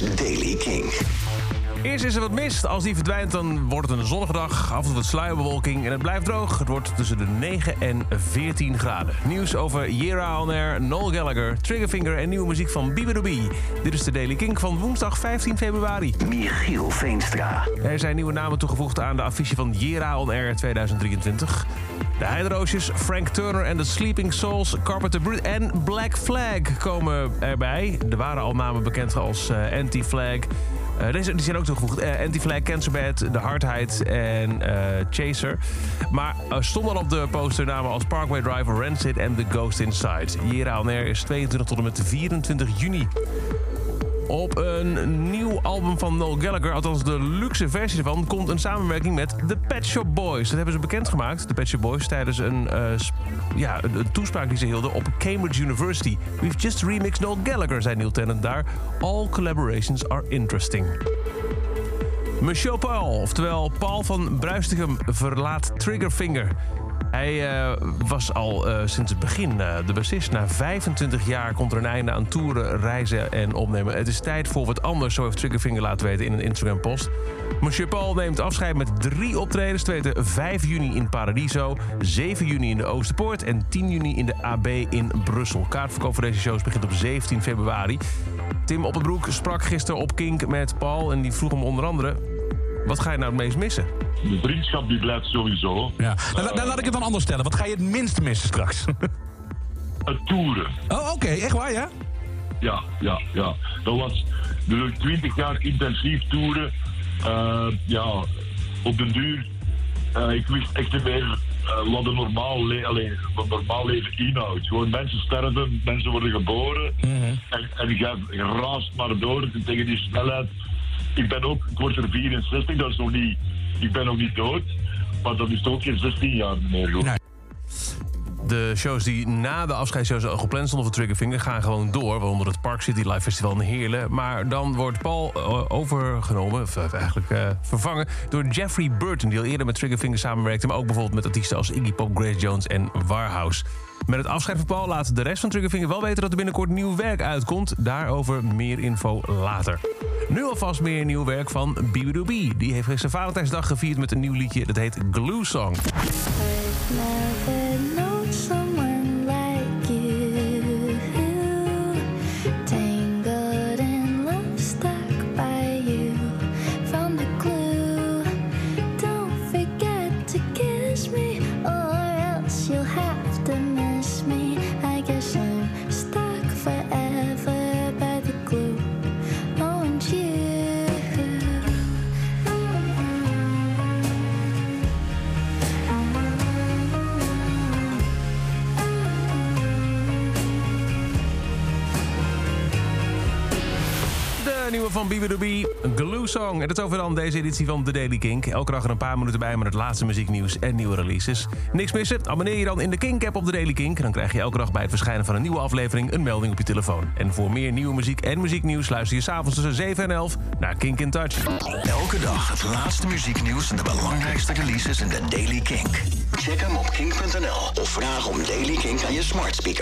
Daily King. Eerst is er wat mist. Als die verdwijnt, dan wordt het een zonnige dag. Af en toe wat sluierbewolking en het blijft droog. Het wordt tussen de 9 en 14 graden. Nieuws over Yera On Air, Noel Gallagher, Triggerfinger en nieuwe muziek van Bibidobi. Dit is de Daily King van woensdag 15 februari. Michiel Veenstra. Er zijn nieuwe namen toegevoegd aan de affiche van Yera On Air 2023. De Heideroosjes, Frank Turner en The Sleeping Souls, Carpenter Brut en Black Flag komen erbij. Er waren al namen bekend als eh, Anti-Flag... Uh, deze die zijn ook toegevoegd. Uh, Anti-Flag, Cancerbed, The Hardheid en uh, Chaser. Maar stonden al op de poster namen als Parkway Driver, Rancid en The Ghost Inside. On Air is 22 tot en met 24 juni. Op een nieuw album van Noel Gallagher, althans de luxe versie ervan... komt een samenwerking met The Pet Shop Boys. Dat hebben ze bekendgemaakt, de Pet Shop Boys... tijdens een, uh, ja, een, toespraak die ze hielden op Cambridge University. We've just remixed Noel Gallagher, zei Neil Tennant daar. All collaborations are interesting. Monsieur Paul, oftewel Paul van Bruistigem, verlaat Triggerfinger... Hij uh, was al uh, sinds het begin uh, de bassist. Na 25 jaar komt er een einde aan toeren, reizen en opnemen. Het is tijd voor wat anders, zo heeft Triggerfinger laten weten in een Instagram-post. Monsieur Paul neemt afscheid met drie optredens. Te weten 5 juni in Paradiso, 7 juni in de Oosterpoort... en 10 juni in de AB in Brussel. Kaartverkoop voor deze shows begint op 17 februari. Tim Oppenbroek sprak gisteren op Kink met Paul... en die vroeg hem onder andere... wat ga je nou het meest missen? De vriendschap die blijft sowieso. Ja. Nou, uh, dan laat ik het dan anders stellen. Wat ga je het minst missen straks? Het toeren. Oh, oké. Okay. Echt waar, ja? Ja, ja, ja. Dat was dus 20 jaar intensief toeren. Uh, ja, op den duur. Uh, ik wist echt niet meer wat een normaal, le Allee, wat normaal leven inhoudt. Gewoon mensen sterven, mensen worden geboren. Mm -hmm. En, en je raast maar door tegen die snelheid. Ik ben ook, ik word er 64, dat is nog niet ik ben nog niet dood, maar dat is toch geen 16 jaar meer. Nee. De shows die na de afscheidsshows al gepland stonden voor Triggerfinger gaan gewoon door. Waaronder het Park City Live Festival in Heerlen. Maar dan wordt Paul overgenomen, of eigenlijk uh, vervangen, door Jeffrey Burton. Die al eerder met Triggerfinger samenwerkte. Maar ook bijvoorbeeld met artiesten als Iggy Pop, Grace Jones en Warhouse. Met het afscheid van Paul laat de rest van Triggerfinger wel weten dat er binnenkort nieuw werk uitkomt. Daarover meer info later. Nu alvast meer nieuw werk van Bibidoobie. Die heeft gisteren Valentijnsdag gevierd met een nieuw liedje. Dat heet Glue Song. Nieuwe van Bibidoobie, Glue Song. En dat is over dan deze editie van The Daily Kink. Elke dag er een paar minuten bij met het laatste muzieknieuws en nieuwe releases. Niks missen? Abonneer je dan in de Kink-app op The Daily Kink. Dan krijg je elke dag bij het verschijnen van een nieuwe aflevering een melding op je telefoon. En voor meer nieuwe muziek en muzieknieuws luister je s'avonds tussen 7 en 11 naar Kink in Touch. Elke dag het laatste muzieknieuws en de belangrijkste releases in The Daily Kink. Check hem op kink.nl of vraag om Daily Kink aan je smart speaker.